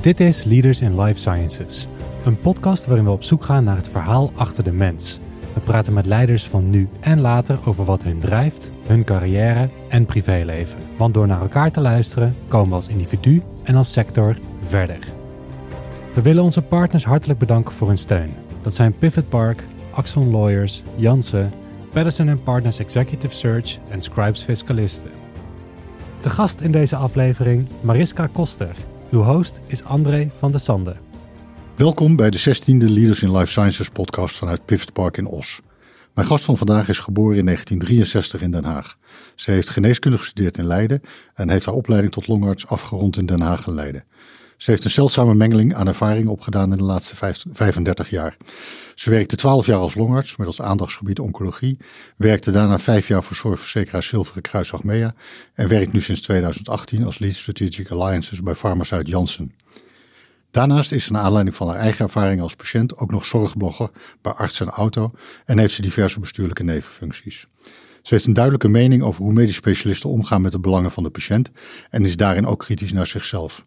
Dit is Leaders in Life Sciences, een podcast waarin we op zoek gaan naar het verhaal achter de mens. We praten met leiders van nu en later over wat hun drijft, hun carrière en privéleven. Want door naar elkaar te luisteren komen we als individu en als sector verder. We willen onze partners hartelijk bedanken voor hun steun. Dat zijn Pivot Park, Axon Lawyers, Janssen, Patterson Partners Executive Search en Scribes Fiscalisten. De gast in deze aflevering, Mariska Koster. Uw host is André van der Sande. Welkom bij de 16e Leaders in Life Sciences podcast vanuit Pivot Park in Os. Mijn gast van vandaag is geboren in 1963 in Den Haag. Ze heeft geneeskunde gestudeerd in Leiden en heeft haar opleiding tot longarts afgerond in Den Haag en Leiden. Ze heeft een zeldzame mengeling aan ervaringen opgedaan in de laatste 35 jaar. Ze werkte 12 jaar als longarts met als aandachtsgebied oncologie, werkte daarna 5 jaar voor zorgverzekeraar Zilveren Kruis Achmea en werkt nu sinds 2018 als Lead Strategic Alliances bij Pharmazuid Janssen. Daarnaast is ze naar aanleiding van haar eigen ervaring als patiënt ook nog zorgblogger bij Arts en Auto en heeft ze diverse bestuurlijke nevenfuncties. Ze heeft een duidelijke mening over hoe medisch specialisten omgaan met de belangen van de patiënt en is daarin ook kritisch naar zichzelf.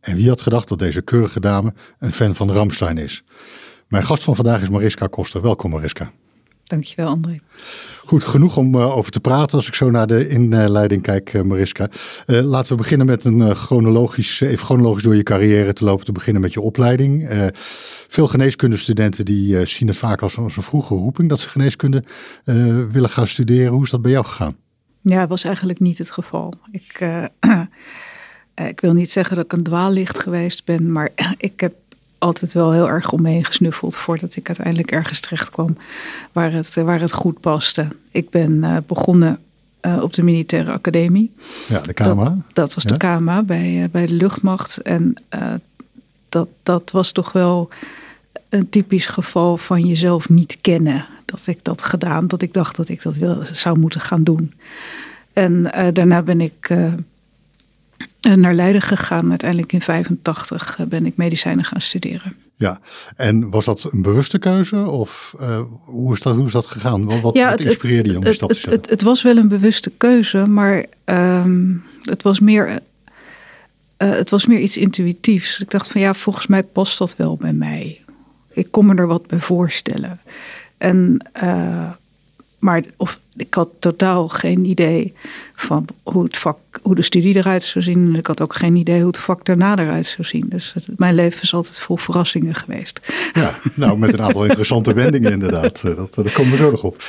En wie had gedacht dat deze keurige dame een fan van Ramstein is? Mijn gast van vandaag is Mariska Koster. Welkom Mariska. Dankjewel André. Goed, genoeg om uh, over te praten als ik zo naar de inleiding kijk, uh, Mariska. Uh, laten we beginnen met een chronologisch, even chronologisch door je carrière te lopen, te beginnen met je opleiding. veel geneeskundestudenten die zien het vaak als, als, een vroege roeping dat ze geneeskunde willen gaan studeren. Hoe is dat bij jou gegaan? Ja, dat was eigenlijk niet het geval. Ik, ik wil niet zeggen dat ik een dwaallicht geweest ben, maar ik heb altijd wel heel erg omheen gesnuffeld voordat ik uiteindelijk ergens terecht kwam waar het, waar het goed paste. Ik ben uh, begonnen uh, op de militaire academie. Ja, de KMA. Dat, dat was ja? de KMA bij, uh, bij de luchtmacht. En dat, dat was toch wel een typisch geval van jezelf niet kennen. Dat ik dat gedaan, dat ik dacht dat ik dat wil, zou moeten gaan doen. En daarna ben ik naar Leiden gegaan. Uiteindelijk in 85 ben ik medicijnen gaan studeren. Ja, en was dat een bewuste keuze of uh, hoe, is dat, hoe is dat gegaan? Wat, wat, ja, inspireerde je om die stap te zetten? Het, het, het, was wel een bewuste keuze, maar um, het was meer... Uh, het was meer iets intuïtiefs. Ik dacht van ja, volgens mij past dat wel bij mij. Ik kon me er wat bij voorstellen. En uh, maar of, ik had totaal geen idee van hoe, het vak, hoe de studie eruit zou zien. En ik had ook geen idee hoe het vak daarna eruit zou zien. Dus het, mijn leven is altijd vol verrassingen geweest. Ja, nou met een aantal interessante wendingen inderdaad. Dat, daar komen we zo nog op.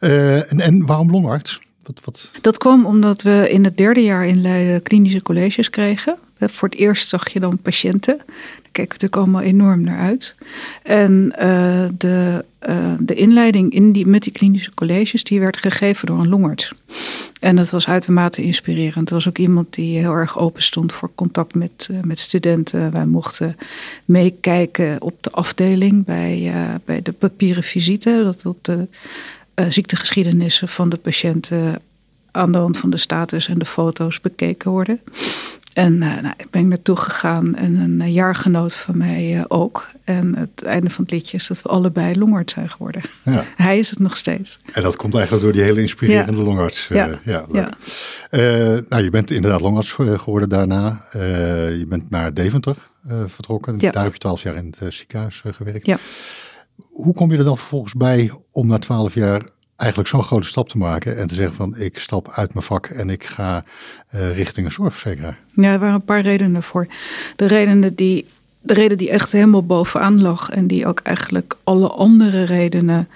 Uh, en, en waarom longarts? Wat, wat? Dat kwam omdat we in het derde jaar in Leiden klinische colleges kregen. Voor het eerst zag je dan patiënten. Daar keken we natuurlijk allemaal enorm naar uit. En uh, de, uh, de inleiding in die, met die klinische colleges die werd gegeven door een longarts. En dat was uitermate inspirerend. Er was ook iemand die heel erg open stond voor contact met, uh, met studenten. Wij mochten meekijken op de afdeling bij, bij de papieren visite. Dat tot de ziektegeschiedenissen van de patiënten aan de hand van de status en de foto's bekeken worden. En uh, nou, ik ben naartoe gegaan en een uh, jaargenoot van mij uh, ook. En het einde van het liedje is dat we allebei longarts zijn geworden. Ja. Hij is het nog steeds. En dat komt eigenlijk door die hele inspirerende ja. longarts. Ja. ja, ja. nou, je bent inderdaad longarts geworden daarna. je bent naar Deventer vertrokken. Daar heb je twaalf jaar in het ziekenhuis gewerkt. Ja. Hoe kom je er dan vervolgens bij om na twaalf jaar eigenlijk zo'n grote stap te maken en te zeggen van ik stap uit mijn vak en ik ga uh, richting een zorgverzekeraar? Ja, er waren een paar redenen voor. De redenen die, de reden die echt helemaal bovenaan lag en die ook eigenlijk alle andere redenen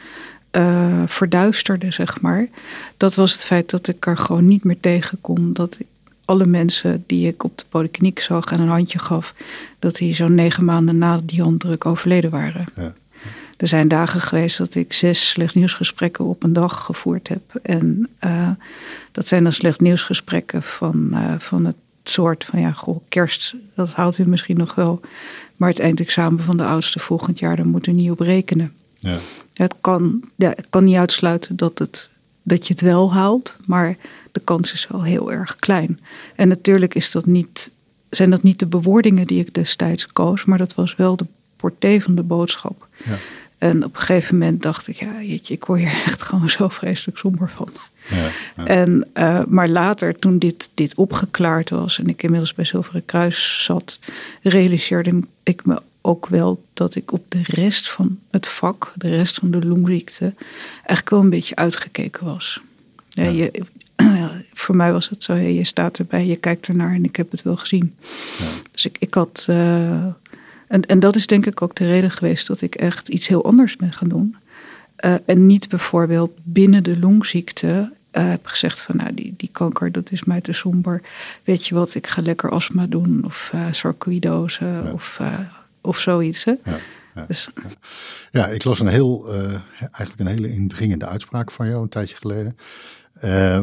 uh, verduisterde, zeg maar. Dat was het feit dat ik er gewoon niet meer tegen kon. Dat alle mensen die ik op de polykliniek zag en een handje gaf, dat die zo'n negen maanden na die handdruk overleden waren. Ja. Er zijn dagen geweest dat ik zes slecht nieuwsgesprekken op een dag gevoerd heb. En uh, dat zijn dan slecht nieuwsgesprekken van, uh, van het soort van ja, goh, kerst, dat haalt u misschien nog wel. Maar het eindexamen van de oudste volgend jaar, daar moet u niet op rekenen. Ja. Het, kan, ja, het kan niet uitsluiten dat, het, dat je het wel haalt, maar de kans is wel heel erg klein. En natuurlijk is dat niet, zijn dat niet de bewoordingen die ik destijds koos, maar dat was wel de porté van de boodschap. Ja. En op een gegeven moment dacht ik, ja, jeetje, ik word hier echt gewoon zo vreselijk somber van. Ja, ja. En, uh, maar later, toen dit, dit opgeklaard was en ik inmiddels bij Zilveren Kruis zat, realiseerde ik me ook wel dat ik op de rest van het vak, de rest van de longziekte, eigenlijk wel een beetje uitgekeken was. Ja. Je, voor mij was het zo, je staat erbij, je kijkt ernaar en ik heb het wel gezien. Ja. Dus ik, ik had. Uh, en, en dat is denk ik ook de reden geweest dat ik echt iets heel anders ben gaan doen. Uh, en niet bijvoorbeeld binnen de longziekte uh, heb gezegd van nou die, die kanker dat is mij te somber. Weet je wat, ik ga lekker astma doen of uh, sarcoïdose ja. of, of zoiets. Hè? Ja. Ja, dus. ja, ik las een heel, eigenlijk een hele indringende uitspraak van jou een tijdje geleden.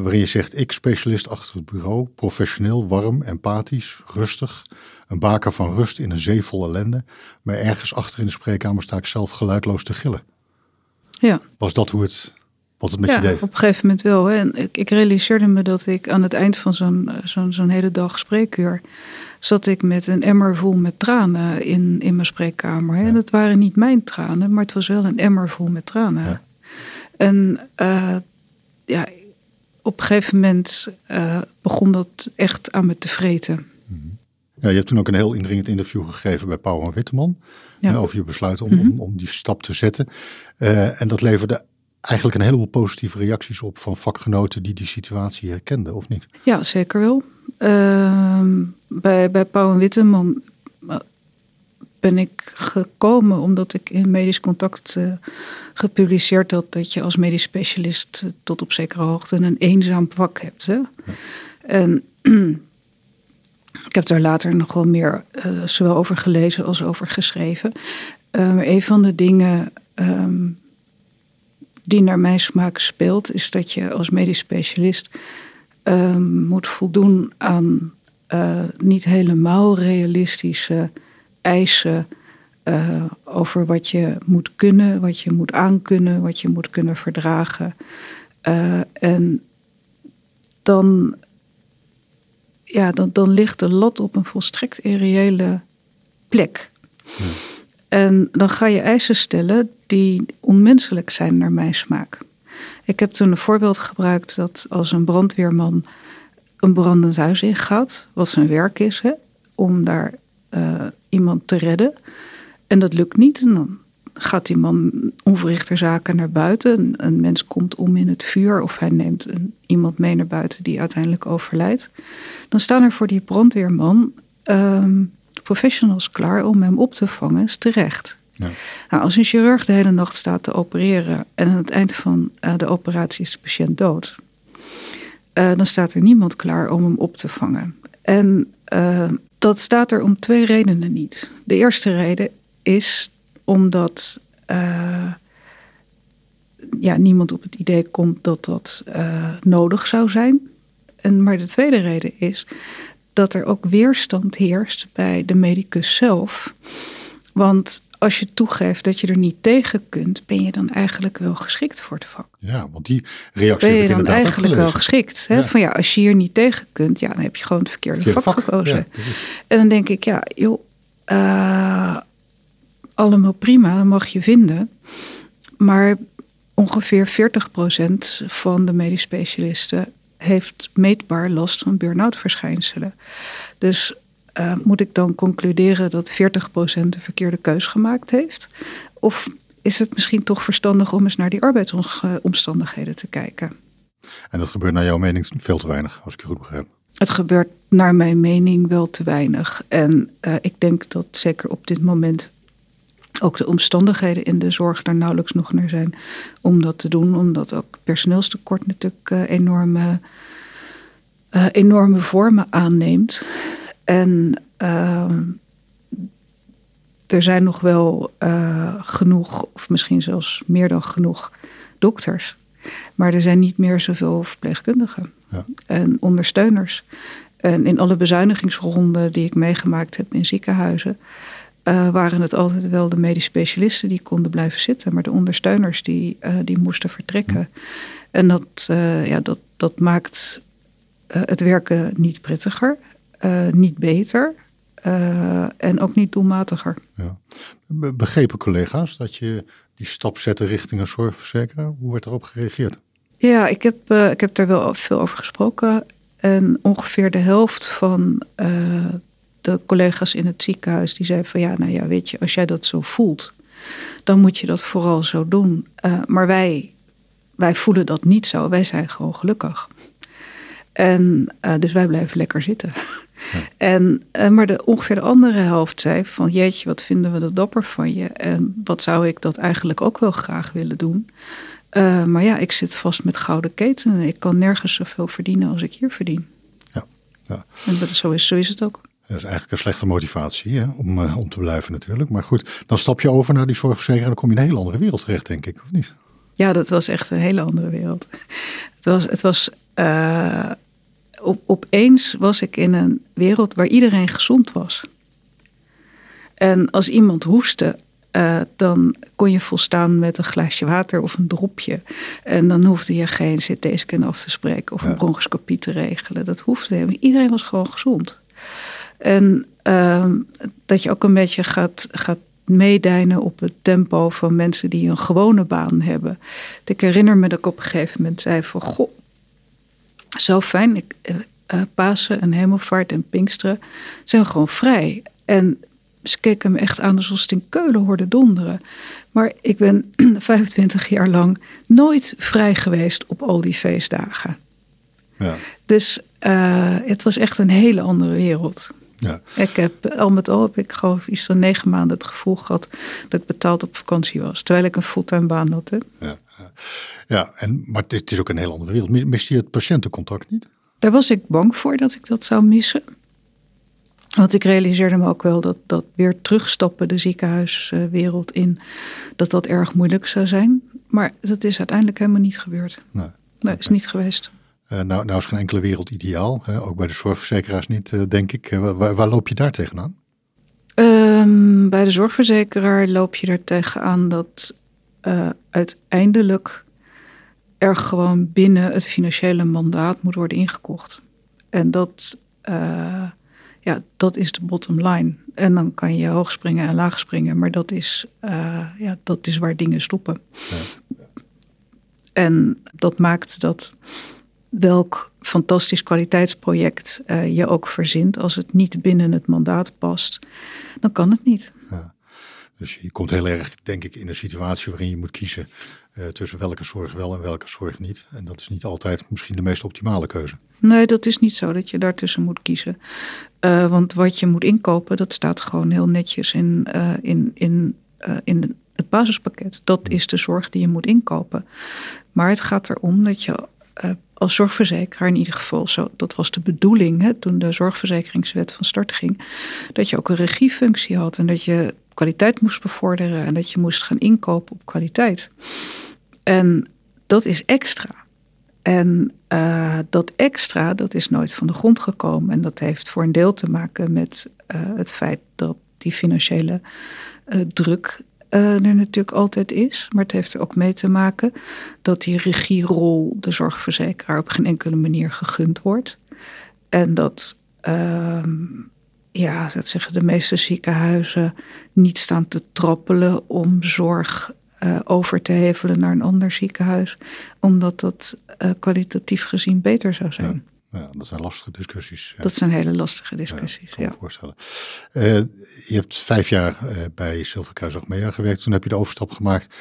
Waarin je zegt, ik specialist achter het bureau, professioneel, warm, empathisch, rustig. Een baker van rust in een zee vol ellende. Maar ergens achter in de spreekkamer sta ik zelf geluidloos te gillen. Ja. Was dat hoe het, wat het met ja, je deed? op een gegeven moment wel. Hè. En ik, ik realiseerde me dat ik aan het eind van zo'n zo'n zo'n hele dag spreekuur... zat ik met een emmer vol met tranen in, in mijn spreekkamer. Hè. Ja. En dat waren niet mijn tranen, maar het was wel een emmer vol met tranen. Ja. En uh, ja, op een gegeven moment uh, begon dat echt aan me te vreten. Ja, je hebt toen ook een heel indringend interview gegeven bij Pauw en Witteman. Ja. Over je besluit om, mm -hmm. om, om, die stap te zetten. Uh, en dat leverde eigenlijk een heleboel positieve reacties op van vakgenoten die die situatie herkenden, of niet? Ja, zeker wel. Uh, bij, bij Pauw en Witteman ben ik gekomen omdat ik in medisch contact uh, gepubliceerd had dat je als medisch specialist tot op zekere hoogte een eenzaam vak hebt. Hè? Ja. En ik heb daar later nog wel meer uh, zowel over gelezen als over geschreven. maar een van de dingen um, die naar mijn smaak speelt, is dat je als medisch specialist um, moet voldoen aan niet helemaal realistische eisen over wat je moet kunnen, wat je moet aankunnen, wat je moet kunnen verdragen. En dan, ja, dan, dan ligt de lat op een volstrekt irreële plek. Ja. En dan ga je eisen stellen die onmenselijk zijn naar mijn smaak. Ik heb toen een voorbeeld gebruikt dat als een brandweerman een brandend huis ingaat, wat zijn werk is, hè, om daar uh, iemand te redden. En dat lukt niet. En dan gaat die man onverrichter zaken naar buiten. Een, een mens komt om in het vuur of hij neemt een, iemand mee naar buiten die uiteindelijk overlijdt. Dan staan er voor die brandweerman um, professionals klaar om hem op te vangen, is terecht. Ja. Nou, als een chirurg de hele nacht staat te opereren en aan het eind van uh, de operatie is de patiënt dood, uh, dan staat er niemand klaar om hem op te vangen. En uh, dat staat er om twee redenen niet. De eerste reden is omdat uh, ja, niemand op het idee komt dat dat uh, nodig zou zijn. En, maar de tweede reden is dat er ook weerstand heerst bij de medicus zelf. Want als je toegeeft dat je er niet tegen kunt, ben je dan eigenlijk wel geschikt voor het vak. Ja, want die reactie ben je heb ik dan eigenlijk wel geschikt. Hè? Ja. Van ja, als je hier niet tegen kunt, ja, dan heb je gewoon het verkeerde Verkeerde vak, gekozen. ja, en dan denk ik, ja, joh, uh, allemaal prima, dat mag je vinden. Maar ongeveer 40% van de medisch specialisten heeft meetbaar last van burn-out verschijnselen. Dus uh, moet ik dan concluderen dat 40% de verkeerde keus gemaakt heeft? Of is het misschien toch verstandig om eens naar die arbeidsomstandigheden te kijken? En dat gebeurt naar jouw mening veel te weinig, als ik je goed begrijp. Het gebeurt naar mijn mening wel te weinig. En uh, ik denk dat zeker op dit moment ook de omstandigheden in de zorg er nauwelijks nog naar zijn om dat te doen. Omdat ook personeelstekort natuurlijk uh, enorme, uh, enorme vormen aanneemt. En uh, er zijn nog wel uh, genoeg, of misschien zelfs meer dan genoeg, dokters. Maar er zijn niet meer zoveel verpleegkundigen ja. en ondersteuners. En in alle bezuinigingsronden die ik meegemaakt heb in ziekenhuizen, uh, waren het altijd wel de medisch specialisten die konden blijven zitten. Maar de ondersteuners die, uh, die moesten vertrekken. En dat, uh, ja, dat, dat maakt het werken niet prettiger. Niet beter en ook niet doelmatiger. Ja. Begrepen collega's dat je die stap zette richting een zorgverzekeraar? Hoe werd erop gereageerd? Ja, ik heb, ik heb daar wel veel over gesproken. En ongeveer de helft van de collega's in het ziekenhuis die zei van ja, nou ja, weet je, als jij dat zo voelt, dan moet je dat vooral zo doen. Uh, maar wij, wij voelen dat niet zo. Wij zijn gewoon gelukkig. En uh, dus wij blijven lekker zitten. Ja. En, uh, maar de, ongeveer de andere helft zei van jeetje, wat vinden we dat dapper van je. En wat zou ik dat eigenlijk ook wel graag willen doen. Uh, maar ja, ik zit vast met gouden ketenen. Ik kan nergens zoveel verdienen als ik hier verdien. Ja, ja. En dat is, zo, is, zo is het ook. Dat is eigenlijk een slechte motivatie hè? Om, uh, om te blijven natuurlijk. Maar goed, dan stap je over naar die zorgverzekering en dan kom je in een hele andere wereld terecht, denk ik, of niet? Ja, dat was echt een hele andere wereld. Het was, het was uh, op, opeens was ik in een wereld waar iedereen gezond was. En als iemand hoestte, uh, dan kon je volstaan met een glaasje water of een dropje. En dan hoefde je geen CT-scan af te spreken of een bronchoscopie te regelen. Dat hoefde helemaal. Iedereen was gewoon gezond. En uh, dat je ook een beetje gaat, gaat meedijnen op het tempo van mensen die een gewone baan hebben. Ik herinner me dat ik op een gegeven moment zei van... Goh, zo fijn, ik, uh, Pasen en Hemelvaart en Pinksteren zijn gewoon vrij. En ze keken me echt aan alsof ze het in Keulen hoorden donderen. Maar ik ben 25 jaar lang nooit vrij geweest op al die feestdagen. Ja. Dus uh, het was echt een hele andere wereld. Ja. Ik heb al met al heb ik geloof iets van negen maanden het gevoel gehad dat ik betaald op vakantie was. Terwijl ik een fulltime baan had. Hè? Ja, ja. en, maar het is ook een hele andere wereld. Mist je het patiëntencontact niet? Daar was ik bang voor dat ik dat zou missen. Want ik realiseerde me ook wel dat, dat weer terugstappen de ziekenhuiswereld in, dat dat erg moeilijk zou zijn. Maar dat is uiteindelijk helemaal niet gebeurd. Nee, nee is niet geweest. Uh, nou, nou is geen enkele wereld ideaal, hè? ook bij de zorgverzekeraars niet, uh, denk ik. Uh, waar, waar, loop je daar tegenaan? Um, bij de zorgverzekeraar loop je er tegenaan dat uiteindelijk er gewoon binnen het financiële mandaat moet worden ingekocht. En dat, ja, dat is de bottom line. En dan kan je hoog springen en laag springen, maar dat is, ja, dat is waar dingen stoppen. Ja. En dat maakt dat welk fantastisch kwaliteitsproject uh, je ook verzint, als het niet binnen het mandaat past, dan kan het niet. Ja. Dus je komt heel erg, denk ik, in een situatie waarin je moet kiezen uh, tussen welke zorg wel en welke zorg niet. En dat is niet altijd misschien de meest optimale keuze. Nee, dat is niet zo dat je daartussen moet kiezen. Uh, want wat je moet inkopen, dat staat gewoon heel netjes in, in, in, in het basispakket. Dat is de zorg die je moet inkopen. Maar het gaat erom dat je als zorgverzekeraar in ieder geval, zo, dat was de bedoeling hè, toen de zorgverzekeringswet van start ging, dat je ook een regiefunctie had en dat je kwaliteit moest bevorderen en dat je moest gaan inkopen op kwaliteit. En dat is extra. En uh, dat extra, dat is nooit van de grond gekomen. En dat heeft voor een deel te maken met uh, het feit dat die financiële uh, druk uh, er natuurlijk altijd is. Maar het heeft er ook mee te maken dat die regierol de zorgverzekeraar op geen enkele manier gegund wordt. En dat, uh, ja, dat zeggen de meeste ziekenhuizen niet staan te trappelen om zorg uh, over te hevelen naar een ander ziekenhuis, omdat dat uh, kwalitatief gezien beter zou zijn. Ja, dat zijn lastige discussies. Dat zijn hele lastige discussies, ja. Kan ja. me voorstellen. Uh, je hebt vijf jaar uh, bij Silverkruis Achmea gewerkt. Toen heb je de overstap gemaakt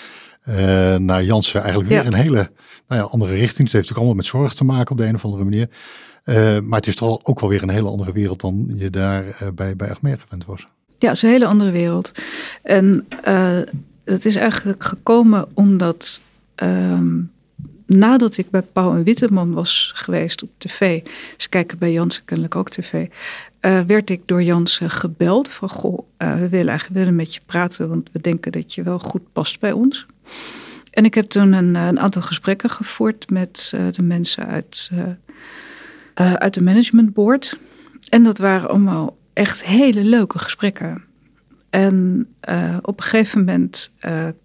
uh, naar Janssen. Eigenlijk weer Ja. een hele nou ja, andere richting. Het heeft natuurlijk allemaal met zorg te maken op de een of andere manier. maar het is toch ook wel weer een hele andere wereld dan je daar bij, bij Achmea gewend was. Ja, het is een hele andere wereld. En het is eigenlijk gekomen omdat... ehm, nadat ik bij Pauw en Witteman was geweest op tv, ze kijken bij Jansen kennelijk ook tv, uh, werd ik door Jansen gebeld van goh, uh, we willen eigenlijk willen met je praten, want we denken dat je wel goed past bij ons. En ik heb toen een, een aantal gesprekken gevoerd met uh, de mensen uit, uit de management board. En dat waren allemaal echt hele leuke gesprekken. En op een gegeven moment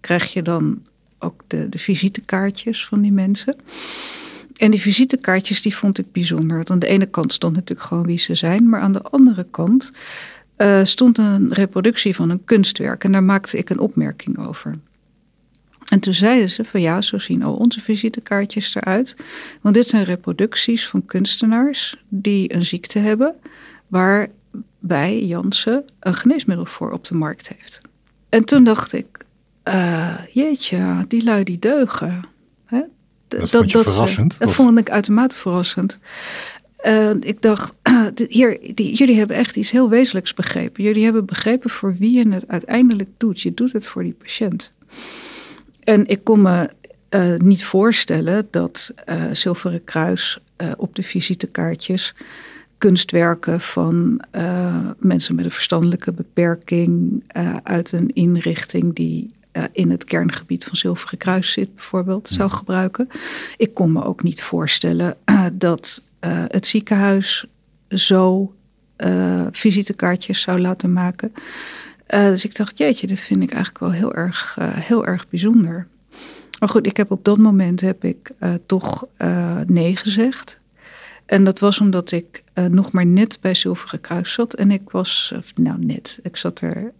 krijg je dan ook de, visitekaartjes van die mensen. En die visitekaartjes die vond ik bijzonder. Want aan de ene kant stond natuurlijk gewoon wie ze zijn. Maar aan de andere kant uh, stond een reproductie van een kunstwerk. En daar maakte ik een opmerking over. En toen zeiden ze van ja, zo zien al onze visitekaartjes eruit. Want dit zijn reproducties van kunstenaars die een ziekte hebben waarbij Jansen een geneesmiddel voor op de markt heeft. En toen dacht ik, uh, jeetje, die lui die deugen. Hè? Dat, dat, dat verrassend? Dat vond ik uitermate verrassend. Uh, ik dacht, hier, die, jullie hebben echt iets heel wezenlijks begrepen. Jullie hebben begrepen voor wie je het uiteindelijk doet. Je doet het voor die patiënt. En ik kon me uh, niet voorstellen dat uh, Zilveren Kruis op de visitekaartjes kunstwerken van mensen met een verstandelijke beperking uit een inrichting die in het kerngebied van Zilveren Kruis zit, bijvoorbeeld, zou gebruiken. Ik kon me ook niet voorstellen dat uh, het ziekenhuis zo visitekaartjes zou laten maken. Dus ik dacht, jeetje, dit vind ik eigenlijk wel heel erg, heel erg bijzonder. Maar goed, ik heb op dat moment heb ik toch nee gezegd. En dat was omdat ik nog maar net bij Zilveren Kruis zat. En ik was, nou net, ik zat er,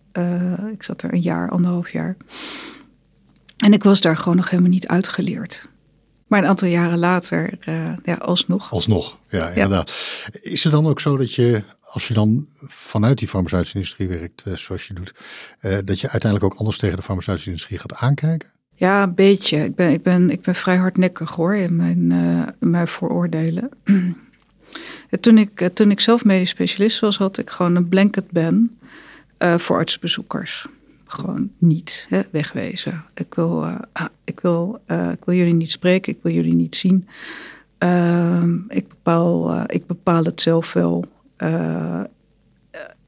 ik zat er een jaar, anderhalf jaar. En ik was daar gewoon nog helemaal niet uitgeleerd. Maar een aantal jaren later, uh, ja, alsnog. Alsnog, ja, inderdaad. Is het dan ook zo dat je, als je dan vanuit die farmaceutische industrie werkt, uh, zoals je doet, uh, dat je uiteindelijk ook anders tegen de farmaceutische industrie gaat aankijken? Ja, een beetje. Ik ben, ik ben, ik ben vrij hardnekkig hoor in mijn, in mijn vooroordelen. toen, ik, toen ik zelf medisch specialist was, had ik gewoon een blanket ban voor artsbezoekers gewoon niet hè, wegwezen. Ik wil, uh, ik, wil, uh, ik wil jullie niet spreken, ik wil jullie niet zien. Uh, ik, bepaal, ik bepaal het zelf wel.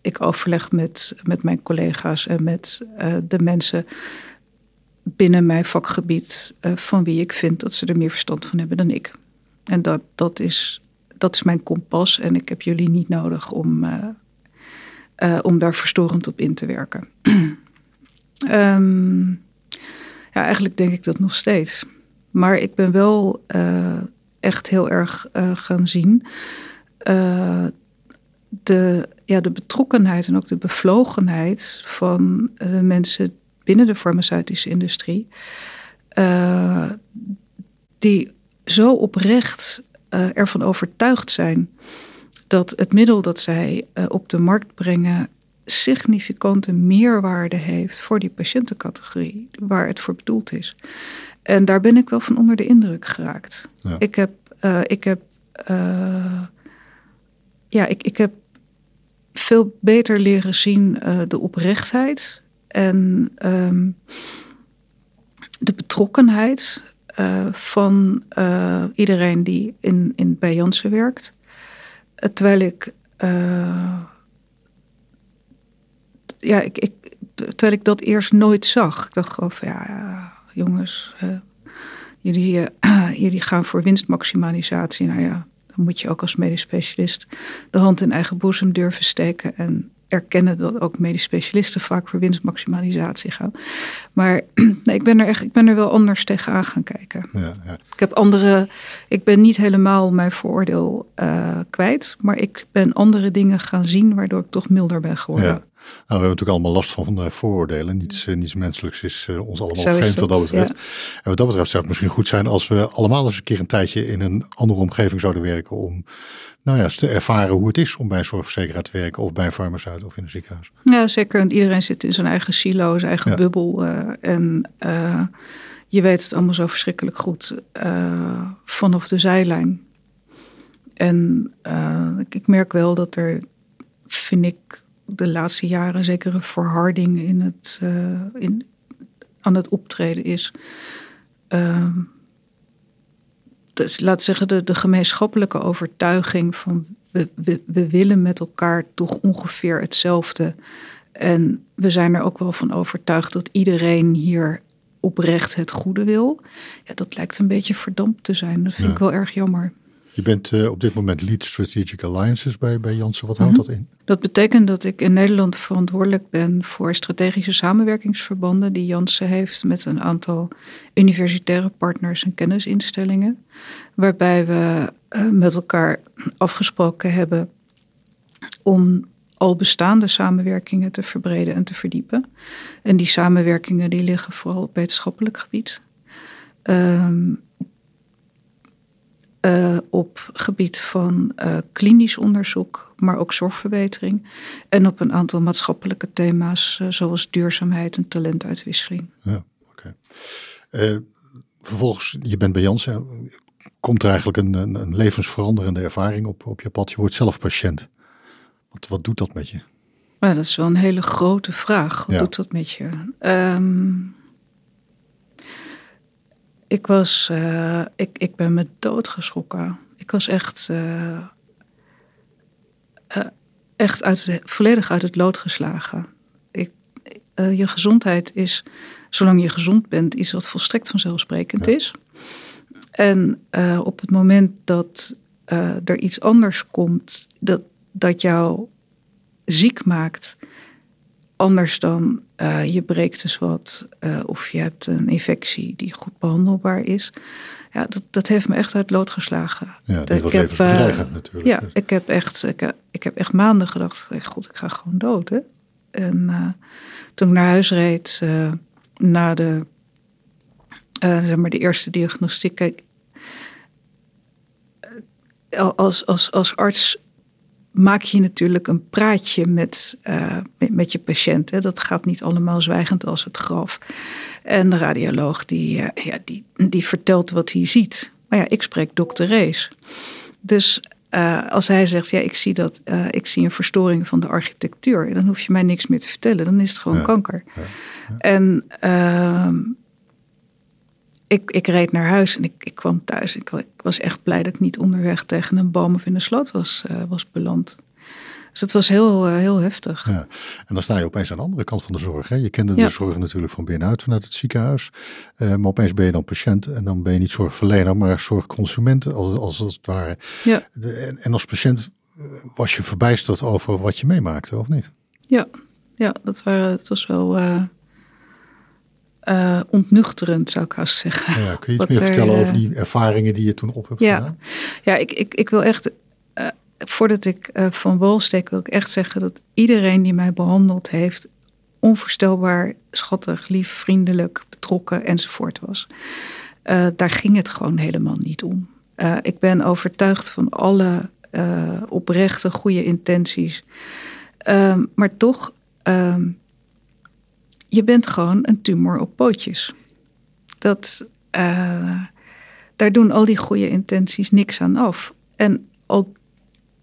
ik overleg met, met mijn collega's en met de mensen binnen mijn vakgebied van wie ik vind dat ze er meer verstand van hebben dan ik. En dat, dat, is, dat is mijn kompas en ik heb jullie niet nodig om, om daar verstorend op in te werken. Um, ja, eigenlijk denk ik dat nog steeds. Maar ik ben wel uh, echt heel erg uh, gaan zien. De, ja, de betrokkenheid en ook de bevlogenheid van de mensen binnen de farmaceutische industrie. die zo oprecht ervan overtuigd zijn dat het middel dat zij op de markt brengen significante meerwaarde heeft voor die patiëntencategorie waar het voor bedoeld is. En daar ben ik wel van onder de indruk geraakt. Ik heb, uh, ik heb, uh, ja, ik, ik heb veel beter leren zien uh, de oprechtheid en um, de betrokkenheid van iedereen die in, in bij Janssen werkt. Terwijl ik ja, ik, ik, terwijl ik dat eerst nooit zag. Ik dacht gewoon van ja, jongens, jullie, jullie gaan voor winstmaximalisatie. Nou ja, dan moet je ook als medisch specialist de hand in eigen boezem durven steken. En erkennen dat ook medisch specialisten vaak voor winstmaximalisatie gaan. Maar nee, ik, ben er echt, ik ben er wel anders tegenaan gaan kijken. Ja, ja. Ik heb andere, ik ben niet helemaal mijn vooroordeel uh, kwijt, maar ik ben andere dingen gaan zien waardoor ik toch milder ben geworden. Ja. Nou, we hebben natuurlijk allemaal last van, van vooroordelen. Niets, uh, niets menselijks is uh, ons allemaal vreemd wat dat betreft. Ja. En wat dat betreft zou het misschien goed zijn als we allemaal eens een keer een tijdje in een andere omgeving zouden werken om nou ja, te ervaren hoe het is om bij een zorgverzekeraar te werken of bij een farmaceut of in een ziekenhuis. Ja, zeker. Want iedereen zit in zijn eigen silo, zijn eigen bubbel. en je weet het allemaal zo verschrikkelijk goed vanaf de zijlijn. En ik, ik merk wel dat er, vind ik, de laatste jaren zeker een verharding in het, uh, in, aan het optreden is. Uh, dus laat zeggen, de, de gemeenschappelijke overtuiging van we, we, we willen met elkaar toch ongeveer hetzelfde. En we zijn er ook wel van overtuigd dat iedereen hier oprecht het goede wil. Ja, dat lijkt een beetje verdampt te zijn. Dat vind ik wel erg jammer. Je bent uh, op dit moment lead strategic alliances bij, bij Janssen. Wat houdt mm -hmm. dat in? Dat betekent dat ik in Nederland verantwoordelijk ben voor strategische samenwerkingsverbanden die Janssen heeft met een aantal universitaire partners en kennisinstellingen. Waarbij we uh, met elkaar afgesproken hebben om al bestaande samenwerkingen te verbreden en te verdiepen. En die samenwerkingen die liggen vooral op wetenschappelijk gebied. Ehm, uh, op gebied van uh, klinisch onderzoek, maar ook zorgverbetering. En op een aantal maatschappelijke thema's, uh, zoals duurzaamheid en talentuitwisseling. Ja, oké. Okay. vervolgens, je bent bij Janssen. Komt er eigenlijk een, een, een, levensveranderende ervaring op, op je pad? Je wordt zelf patiënt. Wat, wat doet dat met je? Ja, dat is wel een hele grote vraag. Wat ja. doet dat met je? Um, ik was, uh, ik, ik ben me doodgeschrokken. Ik was echt, uh, uh, echt uit, volledig uit het lood geslagen. Ik, je gezondheid is, zolang je gezond bent, iets wat volstrekt vanzelfsprekend is. En op het moment dat er iets anders komt dat, dat jou ziek maakt, anders dan uh, je breekt dus wat uh, of je hebt een infectie die goed behandelbaar is. Ja, dat, dat heeft me echt uit lood geslagen. Ja, dat was heb, uh, natuurlijk. Ja, ik heb echt, ik, ik heb echt maanden gedacht, goed, ik ga gewoon dood. Hè? En toen ik naar huis reed, na de, zeg maar de eerste diagnostiek, kijk, als, als, als arts maak je natuurlijk een praatje met, uh, met, je patiënt. Hè. Dat gaat niet allemaal zwijgend als het graf. En de radioloog die, uh, ja, die, die vertelt wat hij ziet. Maar ja, ik spreek dokter Rees. Dus uh, als hij zegt, ja, ik zie, dat, ik zie een verstoring van de architectuur. Dan hoef je mij niks meer te vertellen. Dan is het gewoon kanker. Ja. En ehm, ik, ik reed naar huis en ik, ik kwam thuis. Ik, ik, was echt blij dat ik niet onderweg tegen een boom of in een sloot was, uh, was beland. Dus het was heel, uh, heel heftig. Ja. En dan sta je opeens aan de andere kant van de zorg. Hè? Je kende de zorg natuurlijk van binnenuit vanuit het ziekenhuis. Uh, maar opeens ben je dan patiënt en dan ben je niet zorgverlener, maar zorgconsument als, als, als het ware. Ja. De, en, en als patiënt was je verbijsterd over wat je meemaakte, of niet? Ja, ja dat, waren, het was wel uh, ontnuchterend, zou ik haast zeggen. Ja, kun je iets meer vertellen over die ervaringen die je toen op hebt ja. gedaan? Ja, ik, ik, ik wil echt, uh, voordat ik uh, van wal steek, wil ik echt zeggen dat iedereen die mij behandeld heeft, onvoorstelbaar schattig, lief, vriendelijk, betrokken enzovoort was. daar ging het gewoon helemaal niet om. ik ben overtuigd van alle oprechte, goede intenties. Ehm, maar toch. Um, je bent gewoon een tumor op pootjes. Dat, uh, daar doen al die goede intenties niks aan af. En al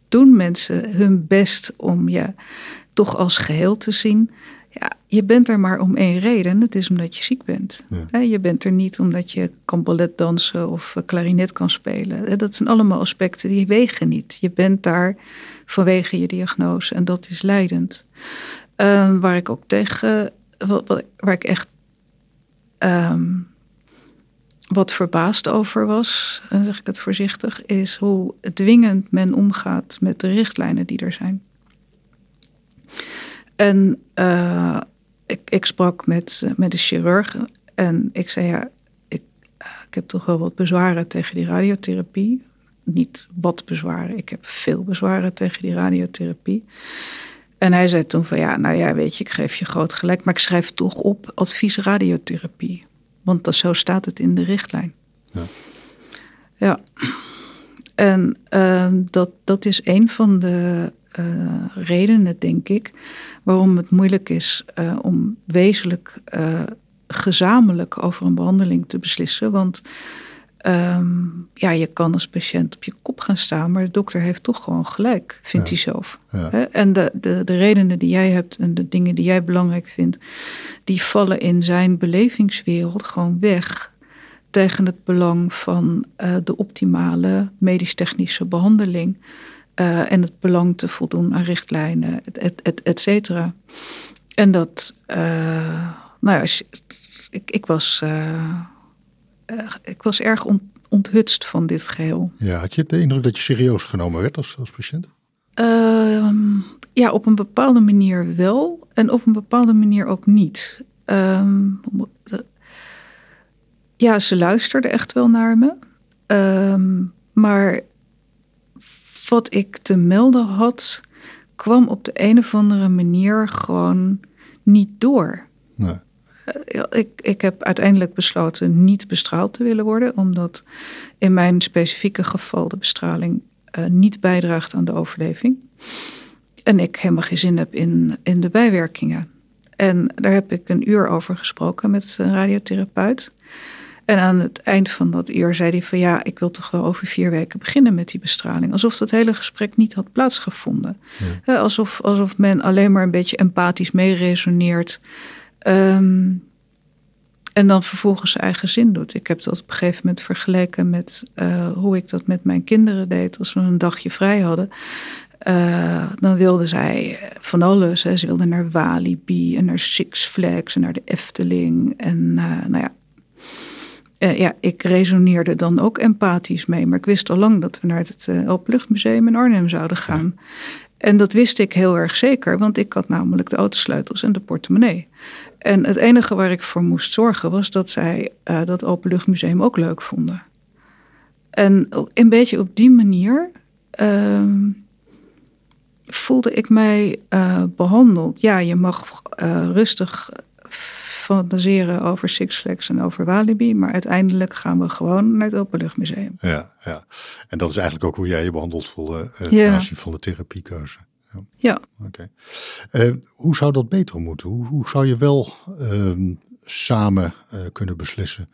doen mensen hun best om je toch als geheel te zien. Ja, je bent er maar om één reden. Het is omdat je ziek bent. Ja. Je bent er niet omdat je kan ballet dansen of klarinet kan spelen. Dat zijn allemaal aspecten die wegen niet. Je bent daar vanwege je diagnose en dat is leidend. Uh, waar ik ook tegen waar ik echt um, wat verbaasd over was, dan zeg ik het voorzichtig, is hoe dwingend men omgaat met de richtlijnen die er zijn. En uh, ik, ik, sprak met, met de chirurg en ik zei ja, ik, ik heb toch wel wat bezwaren tegen die radiotherapie. Niet wat bezwaren, ik heb veel bezwaren tegen die radiotherapie. En hij zei toen van ja, nou ja, weet je, ik geef je groot gelijk, maar ik schrijf toch op advies radiotherapie. Want dat, zo staat het in de richtlijn. Ja. ja. En uh, dat, dat is een van de uh, redenen, denk ik, waarom het moeilijk is uh, om wezenlijk eh, gezamenlijk over een behandeling te beslissen. Want Um, ja, je kan als patiënt op je kop gaan staan, maar de dokter heeft toch gewoon gelijk, vindt ja. hij zelf. Ja. En de, de, de redenen die jij hebt en de dingen die jij belangrijk vindt, die vallen in zijn belevingswereld gewoon weg tegen het belang van uh, de optimale medisch-technische behandeling uh, en het belang te voldoen aan richtlijnen, et, et, et cetera. En dat, uh, nou ja, ik, ik was uh, ik was erg on, onthutst van dit geheel. Ja, had je de indruk dat je serieus genomen werd als, als patiënt? Uh, ja, op een bepaalde manier wel en op een bepaalde manier ook niet. Uh, ja, ze luisterden echt wel naar me. Ehm, maar wat ik te melden had, kwam op de een of andere manier gewoon niet door. Nee. Eh, ik, ik heb uiteindelijk besloten niet bestraald te willen worden, omdat in mijn specifieke geval de bestraling uh, niet bijdraagt aan de overleving. En ik helemaal geen zin heb in, in de bijwerkingen. En daar heb ik een uur over gesproken met een radiotherapeut. En aan het eind van dat uur zei hij van ja, ik wil toch wel over vier weken beginnen met die bestraling. Alsof dat hele gesprek niet had plaatsgevonden. Alsof, alsof men alleen maar een beetje empathisch meeresoneert. Um, en dan vervolgens eigen zin doet. Ik heb dat op een gegeven moment vergeleken met uh, hoe ik dat met mijn kinderen deed. Als we een dagje vrij hadden. Uh, dan wilden zij van alles. Hè. Ze wilden naar Walibi en naar Six Flags en naar de Efteling. En uh, nou ja, ja, ik resoneerde dan ook empathisch mee. Maar ik wist al lang dat we naar het Openluchtmuseum in Arnhem zouden gaan. En dat wist ik heel erg zeker, want ik had namelijk de autosleutels en de portemonnee. En het enige waar ik voor moest zorgen was dat zij uh, dat Openluchtmuseum ook leuk vonden. En een beetje op die manier uh, voelde ik mij uh, behandeld. Ja, je mag rustig fantaseren over Six Flags en over Walibi. Maar uiteindelijk gaan we gewoon naar het Openluchtmuseum. Ja, ja. En dat is eigenlijk ook hoe jij je behandeld voelde uh, ja. aanzien van de therapiekeuze. Ja. ja. Oké. Okay. Uh, hoe zou dat beter moeten? Hoe, hoe zou je wel uh, samen uh, kunnen beslissen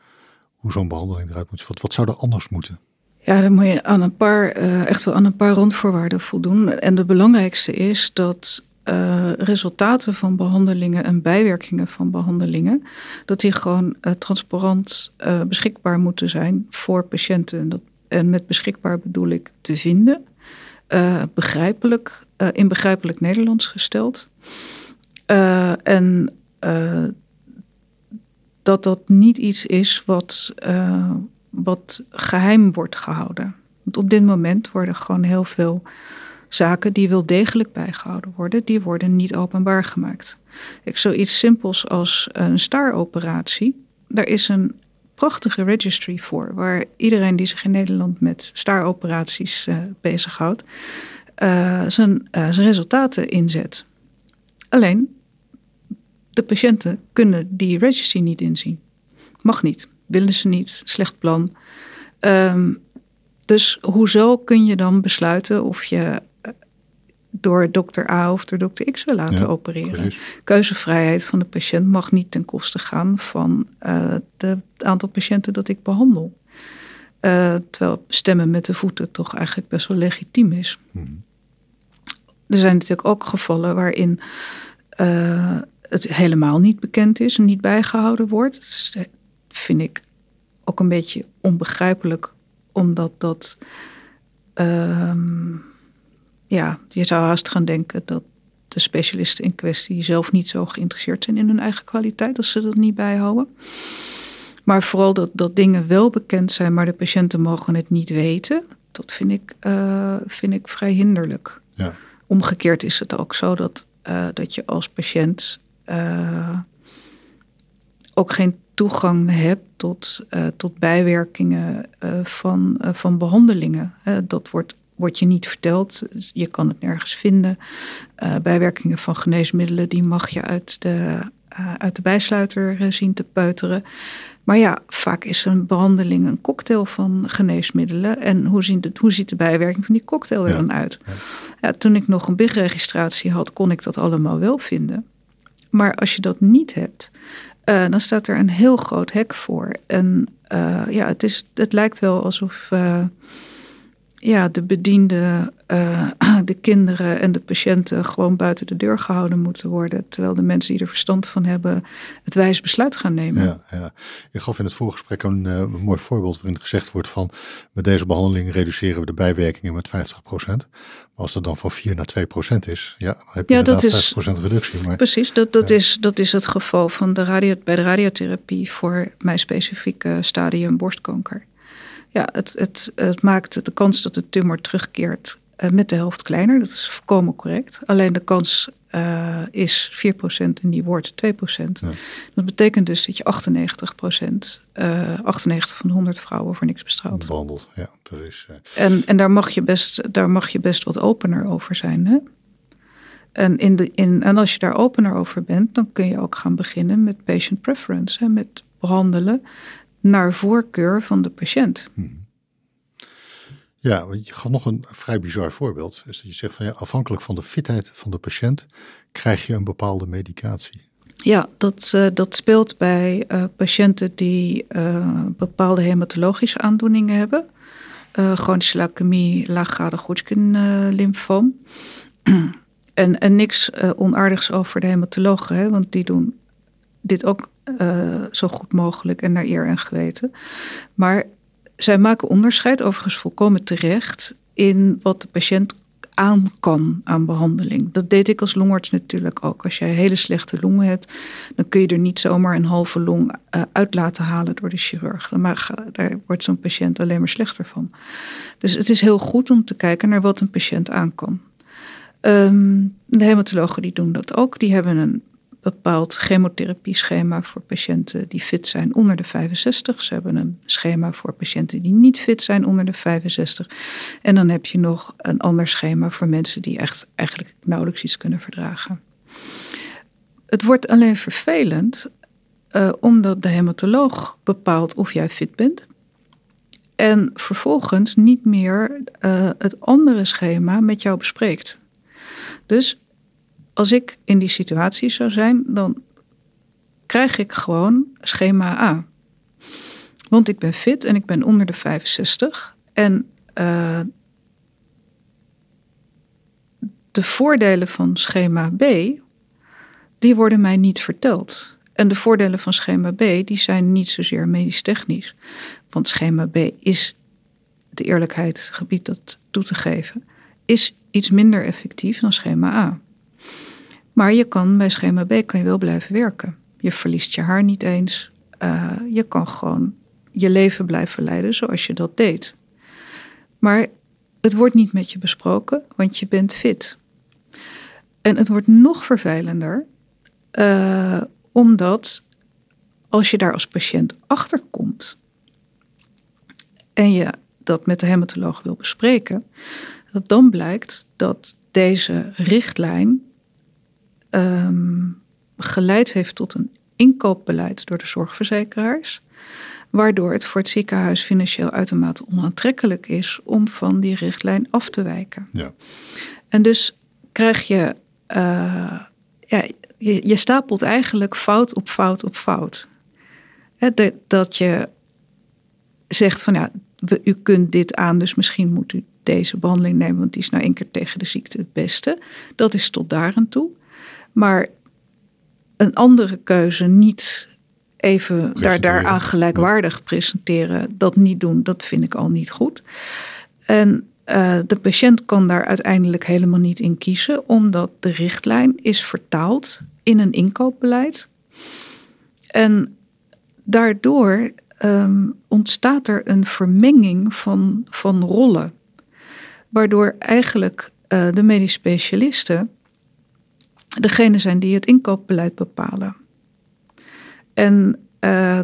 hoe zo'n behandeling eruit moet? Wat, wat zou er anders moeten? Ja, dan moet je aan een paar, echt wel aan een paar randvoorwaarden voldoen. En de belangrijkste is dat uh, resultaten van behandelingen en bijwerkingen van behandelingen, dat die gewoon uh, transparant uh, beschikbaar moeten zijn voor patiënten. En, dat, en met beschikbaar bedoel ik te vinden, begrijpelijk, in begrijpelijk Nederlands gesteld. en dat dat niet iets is wat, wat geheim wordt gehouden. Want op dit moment worden gewoon heel veel zaken die wel degelijk bijgehouden worden, die worden niet openbaar gemaakt. Ik zoiets simpels als een staroperatie. Daar is een prachtige registry voor, waar iedereen die zich in Nederland met staaroperaties uh, bezighoudt, uh, zijn, uh, zijn resultaten inzet. Alleen, de patiënten kunnen die registry niet inzien. Mag niet, willen ze niet, slecht plan. Um, dus hoezo kun je dan besluiten of je door dokter A of door dokter X wil laten opereren. Precies. Keuzevrijheid van de patiënt mag niet ten koste gaan van uh, de, het aantal patiënten dat ik behandel. Uh, terwijl stemmen met de voeten toch eigenlijk best wel legitiem is. Hmm. Er zijn natuurlijk ook gevallen waarin uh, het helemaal niet bekend is en niet bijgehouden wordt. Dat vind ik ook een beetje onbegrijpelijk, omdat dat. Ehm, ja, je zou haast gaan denken dat de specialisten in kwestie zelf niet zo geïnteresseerd zijn in hun eigen kwaliteit als ze dat niet bijhouden. Maar vooral dat, dat dingen wel bekend zijn, maar de patiënten mogen het niet weten. Dat vind ik, uh, vind ik vrij hinderlijk. Ja. Omgekeerd is het ook zo dat, uh, dat je als patiënt uh, ook geen toegang hebt tot, tot bijwerkingen van, van behandelingen. dat wordt wordt je niet verteld. Je kan het nergens vinden. Uh, bijwerkingen van geneesmiddelen, die mag je uit de, uh, uit de bijsluiter uh, zien te peuteren. Maar ja, vaak is een behandeling een cocktail van geneesmiddelen. En hoe, zien de, hoe ziet de bijwerking van die cocktail er dan uit? Ja. Ja, toen ik nog een BIG-registratie had, kon ik dat allemaal wel vinden. Maar als je dat niet hebt, dan staat er een heel groot hek voor. En ja, het, is, het lijkt wel alsof ja, de bedienden, uh, de kinderen en de patiënten gewoon buiten de deur gehouden moeten worden. Terwijl de mensen die er verstand van hebben het wijs besluit gaan nemen. Ja, ja. Je gaf in het voorgesprek een, uh, een mooi voorbeeld waarin gezegd wordt van met deze behandeling reduceren we de bijwerkingen met 50%. Maar als dat dan van 4 naar 2% is, ja, dan heb je ja, dat is, 50% reductie. Maar, precies, dat, dat, is, dat is het geval van de radio, bij de radiotherapie voor mijn specifieke stadium borstkanker ja, het, het, het maakt de kans dat de tumor terugkeert uh, met de helft kleiner. Dat is volkomen correct. Alleen de kans uh, is 4% en die wordt 2%. Ja. Dat betekent dus dat je 98%, uh, 98 van de 100 vrouwen voor niks bestraalt. Behandeld, ja, precies. En, en daar, mag je best, daar mag je best wat opener over zijn. Hè? En, in de, in, en als je daar opener over bent, dan kun je ook gaan beginnen met patient preference. Hè, met behandelen naar voorkeur van de patiënt. Hmm. Ja, je gaf nog een vrij bizar voorbeeld. Is dat je zegt van ja, afhankelijk van de fitheid van de patiënt krijg je een bepaalde medicatie. Ja, dat, uh, dat speelt bij uh, patiënten die uh, bepaalde hematologische aandoeningen hebben. chronische leukemie, laaggradig Hodgkin lymfoom. en, en niks onaardigs over de hematologen, hè, want die doen dit ook zo goed mogelijk en naar eer en geweten. Maar zij maken onderscheid, overigens volkomen terecht, in wat de patiënt aan kan aan behandeling. Dat deed ik als longarts natuurlijk ook. Als jij hele slechte longen hebt, dan kun je er niet zomaar een halve long uh, uit laten halen door de chirurg. Dan mag, daar wordt zo'n patiënt alleen maar slechter van. Dus het is heel goed om te kijken naar wat een patiënt aan kan. Ehm, de hematologen die doen dat ook. Die hebben een bepaald chemotherapie-schema voor patiënten die fit zijn onder de 65. Ze hebben een schema voor patiënten die niet fit zijn onder de 65. En dan heb je nog een ander schema voor mensen die echt eigenlijk nauwelijks iets kunnen verdragen. Het wordt alleen vervelend uh, omdat de hematoloog bepaalt of jij fit bent. En vervolgens niet meer uh, het andere schema met jou bespreekt. Dus als ik in die situatie zou zijn, dan krijg ik gewoon schema A. Want ik ben fit en ik ben onder de 65. En uh, de voordelen van schema B, die worden mij niet verteld. En de voordelen van schema B, die zijn niet zozeer medisch-technisch. Want schema B is, de eerlijkheid gebied dat toe te geven, is iets minder effectief dan schema A. Maar je kan bij schema B kan je wel blijven werken. Je verliest je haar niet eens. Uh, je kan gewoon je leven blijven leiden zoals je dat deed. Maar het wordt niet met je besproken, want je bent fit. En het wordt nog vervelender, uh, omdat als je daar als patiënt achter komt en je dat met de hematoloog wil bespreken, dat dan blijkt dat deze richtlijn um, geleid heeft tot een inkoopbeleid door de zorgverzekeraars. Waardoor het voor het ziekenhuis financieel uitermate onaantrekkelijk is om van die richtlijn af te wijken. Ja. En dus krijg je, uh, ja, je, je, stapelt eigenlijk fout op fout op fout. dat, dat je zegt van ja, u kunt dit aan, dus misschien moet u deze behandeling nemen, want die is nou één keer tegen de ziekte het beste. Dat is tot daar aan toe. Maar een andere keuze niet even daar, daaraan gelijkwaardig presenteren, dat niet doen, dat vind ik al niet goed. En uh, de patiënt kan daar uiteindelijk helemaal niet in kiezen, omdat de richtlijn is vertaald in een inkoopbeleid. En daardoor um, ontstaat er een vermenging van, van rollen, waardoor eigenlijk uh, de medisch specialisten degene zijn die het inkoopbeleid bepalen. En uh,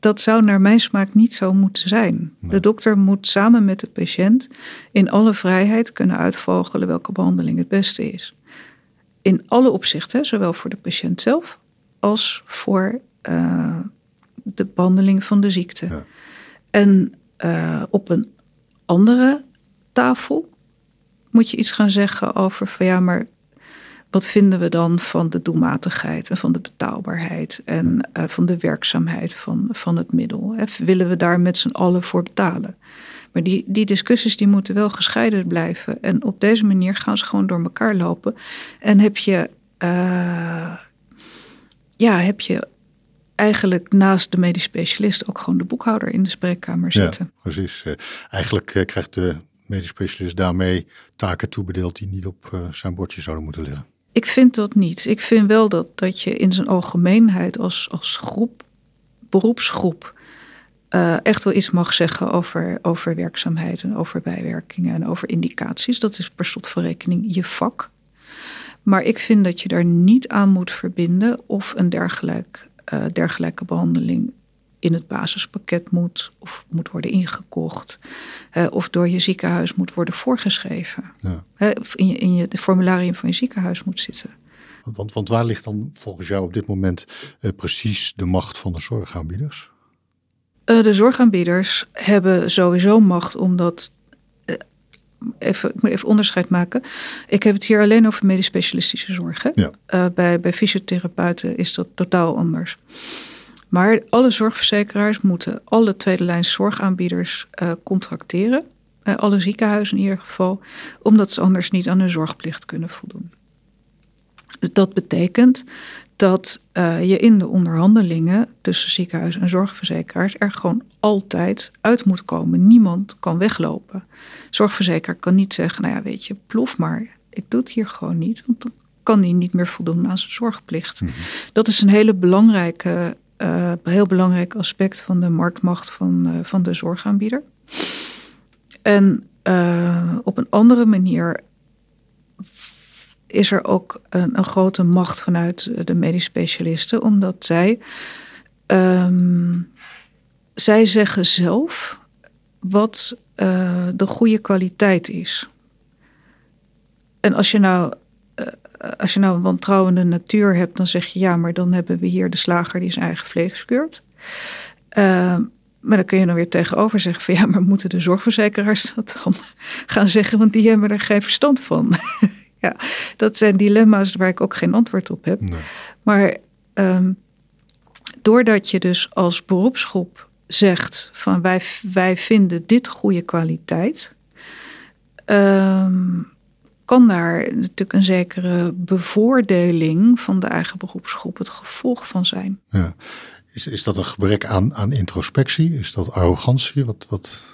dat zou naar mijn smaak niet zo moeten zijn. De dokter moet samen met de patiënt in alle vrijheid kunnen uitvogelen welke behandeling het beste is. In alle opzichten, zowel voor de patiënt zelf als voor uh, de behandeling van de ziekte. Ja. En uh, op een andere tafel moet je iets gaan zeggen over van ja, maar wat vinden we dan van de doelmatigheid en van de betaalbaarheid en uh, van de werkzaamheid van, van het middel? Hè? Willen we daar met z'n allen voor betalen? Maar die, die discussies die moeten wel gescheiden blijven. En op deze manier gaan ze gewoon door elkaar lopen. En heb je, uh, ja, heb je eigenlijk naast de medisch specialist ook gewoon de boekhouder in de spreekkamer zitten. Ja, precies. Uh, eigenlijk krijgt de medisch specialist daarmee taken toebedeeld die niet op zijn bordje zouden moeten liggen. Ik vind dat niet. Ik vind wel dat, dat je in zijn algemeenheid als, als groep, beroepsgroep, uh, echt wel iets mag zeggen over, over werkzaamheid en over bijwerkingen en over indicaties. Dat is per slot van rekening je vak. Maar ik vind dat je daar niet aan moet verbinden of een dergelijk, uh, dergelijke behandeling in het basispakket moet of moet worden ingekocht. of door je ziekenhuis moet worden voorgeschreven. Ja. of in, je, in je, de formularium van je ziekenhuis moet zitten. Want, want waar ligt dan volgens jou op dit moment uh, precies de macht van de zorgaanbieders? Uh, de zorgaanbieders hebben sowieso macht omdat. Uh, even, ik moet even onderscheid maken. Ik heb het hier alleen over medisch specialistische zorg. Ja. bij, bij fysiotherapeuten is dat totaal anders. Maar alle zorgverzekeraars moeten alle tweede lijn zorgaanbieders contracteren. alle ziekenhuizen in ieder geval. Omdat ze anders niet aan hun zorgplicht kunnen voldoen. Dat betekent dat uh, je in de onderhandelingen tussen ziekenhuis en zorgverzekeraars er gewoon altijd uit moet komen. Niemand kan weglopen. Zorgverzekeraar kan niet zeggen, nou ja, weet je, plof maar. Ik doe het hier gewoon niet, want dan kan die niet meer voldoen aan zijn zorgplicht. Mhm. Dat is een hele belangrijke, uh, heel belangrijk aspect van de marktmacht van, uh, van de zorgaanbieder. En op een andere manier is er ook een, een, grote macht vanuit de medisch specialisten, omdat zij, um, zij zeggen zelf wat de goede kwaliteit is. En als je nou als je nou een wantrouwende natuur hebt, dan zeg je ja, maar dan hebben we hier de slager die zijn eigen vlees keurt. Uh, maar dan kun je dan weer tegenover zeggen van ja, maar moeten de zorgverzekeraars dat dan gaan zeggen, want die hebben er geen verstand van. ja, dat zijn dilemma's waar ik ook geen antwoord op heb. Nee. Maar um, doordat je dus als beroepsgroep zegt van wij, wij vinden dit goede kwaliteit, um, kan daar natuurlijk een zekere bevoordeling van de eigen beroepsgroep het gevolg van zijn. Ja. Is, is dat een gebrek aan, aan introspectie? Is dat arrogantie? Wat, wat,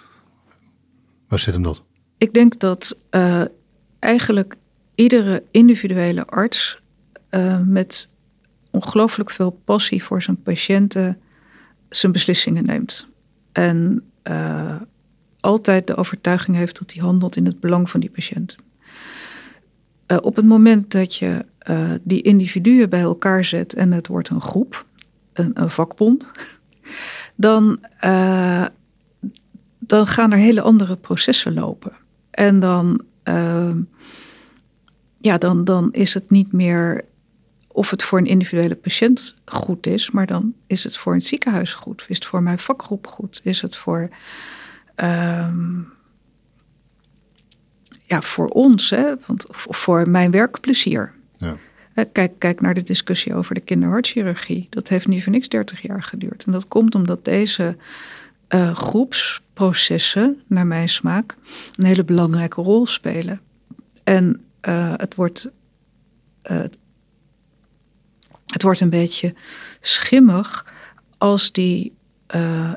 waar zit hem dat? Ik denk dat uh, eigenlijk iedere individuele arts uh, met ongelooflijk veel passie voor zijn patiënten zijn beslissingen neemt. En uh, altijd de overtuiging heeft dat hij handelt in het belang van die patiënt. Uh, op het moment dat je die individuen bij elkaar zet en het wordt een groep, een, vakbond, dan, dan gaan er hele andere processen lopen. En dan ja, dan, dan is het niet meer of het voor een individuele patiënt goed is, maar dan is het voor een ziekenhuis goed. Is het voor mijn vakgroep goed? Is het voor, um, ja, voor ons, hè? Want, voor mijn werkplezier. Ja. Kijk, kijk naar de discussie over de kinderhartchirurgie. Dat heeft nu voor niks 30 jaar geduurd. En dat komt omdat deze uh, groepsprocessen, naar mijn smaak, een hele belangrijke rol spelen. En uh, het wordt. Uh, het wordt een beetje schimmig als die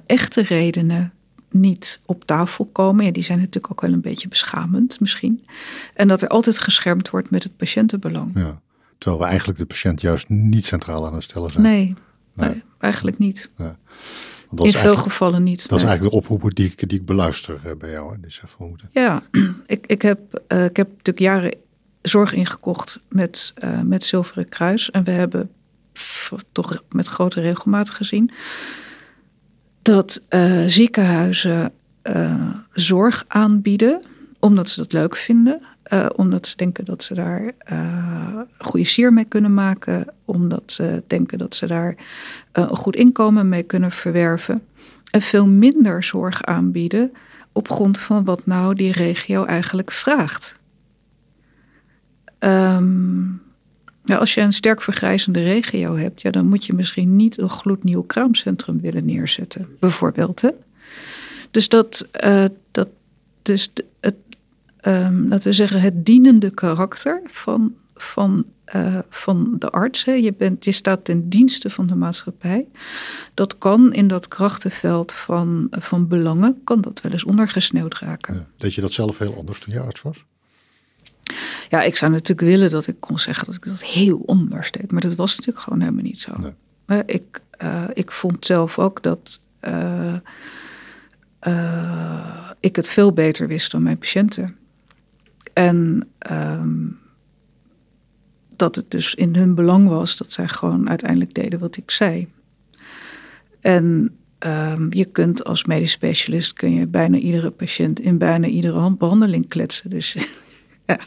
echte redenen niet op tafel komen. Ja, die zijn natuurlijk ook wel een beetje beschamend misschien. En dat er altijd geschermd wordt met het patiëntenbelang. Ja, terwijl we eigenlijk de patiënt juist niet centraal aan het stellen zijn. Nee, nee. eigenlijk niet. Ja. In veel gevallen niet. Dat is eigenlijk de oproep die ik, die ik beluister bij jou. Hè, die ja, ik, ik, heb, uh, ik heb natuurlijk jaren zorg ingekocht met, uh, met Zilveren Kruis. En we hebben toch met grote regelmaat gezien dat uh, ziekenhuizen uh, zorg aanbieden omdat ze dat leuk vinden. omdat ze denken dat ze daar goede sier mee kunnen maken. Omdat ze denken dat ze daar een goed inkomen mee kunnen verwerven. En veel minder zorg aanbieden op grond van wat nou die regio eigenlijk vraagt. Um, als je een sterk vergrijzende regio hebt, ja, dan moet je misschien niet een gloednieuw kraamcentrum willen neerzetten, bijvoorbeeld. Hè? Dus dat, uh, dat dus het, um, laten we zeggen, het dienende karakter van, van, uh, van de arts. Hè? Je, bent, je staat ten dienste van de maatschappij. Dat kan in dat krachtenveld van, van belangen, kan dat wel eens ondergesneeuwd raken. Ja, deed je dat zelf heel anders toen je arts was? Ja, ik zou natuurlijk willen dat ik kon zeggen dat ik dat heel anders deed. Maar dat was natuurlijk gewoon helemaal niet zo. Nee. Ik, uh, ik vond zelf ook dat uh, uh, ik het veel beter wist dan mijn patiënten. En um, dat het dus in hun belang was dat zij gewoon uiteindelijk deden wat ik zei. En ehm, je kunt als medisch specialist kun je bijna iedere patiënt in bijna iedere behandeling kletsen. Dus ja,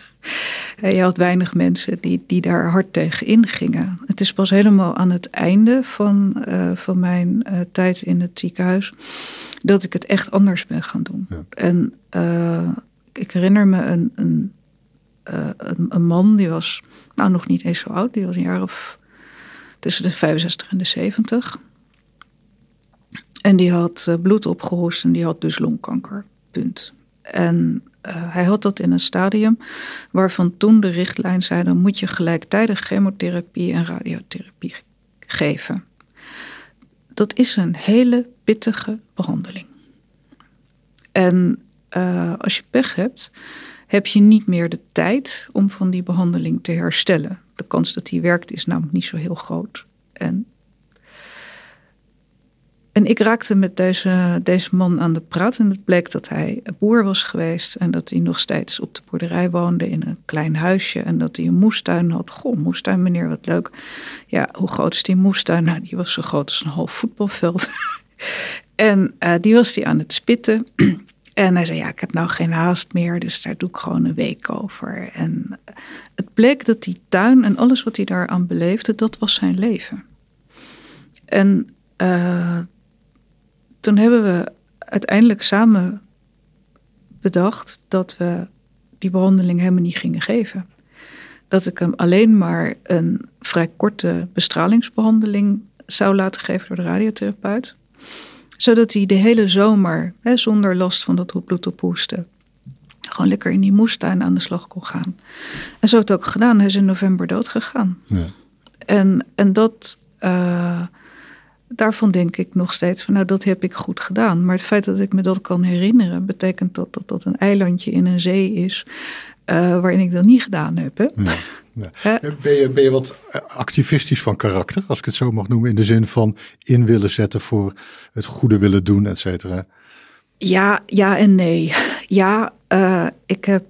je had weinig mensen die, die daar hard tegen ingingen. Het is pas helemaal aan het einde van, uh, van mijn uh, tijd in het ziekenhuis dat ik het echt anders ben gaan doen. Ja. En uh, ik herinner me een, een, een, een, man die was nou nog niet eens zo oud, die was een jaar of tussen de 65 en de 70. En die had bloed opgehoest en die had dus longkanker. Punt. En uh, hij had dat in een stadium waarvan toen de richtlijn zei: dan moet je gelijktijdig chemotherapie en radiotherapie geven. Dat is een hele pittige behandeling. En uh, als je pech hebt, heb je niet meer de tijd om van die behandeling te herstellen. De kans dat die werkt is namelijk niet zo heel groot. En en ik raakte met deze, man aan de praat. En het bleek dat hij boer was geweest. En dat hij nog steeds op de boerderij woonde in een klein huisje. En dat hij een moestuin had. Goh, moestuin meneer, wat leuk. Ja, hoe groot is die moestuin? Nou, die was zo groot als een half voetbalveld. en uh, die was hij aan het spitten. En hij zei, ja, ik heb nou geen haast meer, dus daar doe ik gewoon een week over. En het bleek dat die tuin en alles wat hij daaraan beleefde, dat was zijn leven. En uh, toen hebben we uiteindelijk samen bedacht dat we die behandeling helemaal niet gingen geven. Dat ik hem alleen maar een vrij korte bestralingsbehandeling zou laten geven door de radiotherapeut. Zodat hij de hele zomer, hè, zonder last van dat bloed ophoesten, gewoon lekker in die moestuin aan de slag kon gaan. En zo heeft het ook gedaan. Hij is in november dood gegaan. Ja. En, en dat. Uh, daarvan denk ik nog steeds van nou dat heb ik goed gedaan. Maar het feit dat ik me dat kan herinneren, betekent dat dat, dat een eilandje in een zee is uh, waarin ik dat niet gedaan heb. Hè? Ja, Ben, je, ben je wat activistisch van karakter, als ik het zo mag noemen, in de zin van in willen zetten voor het goede willen doen, et cetera? Ja, ja en nee. Ja, uh, ik heb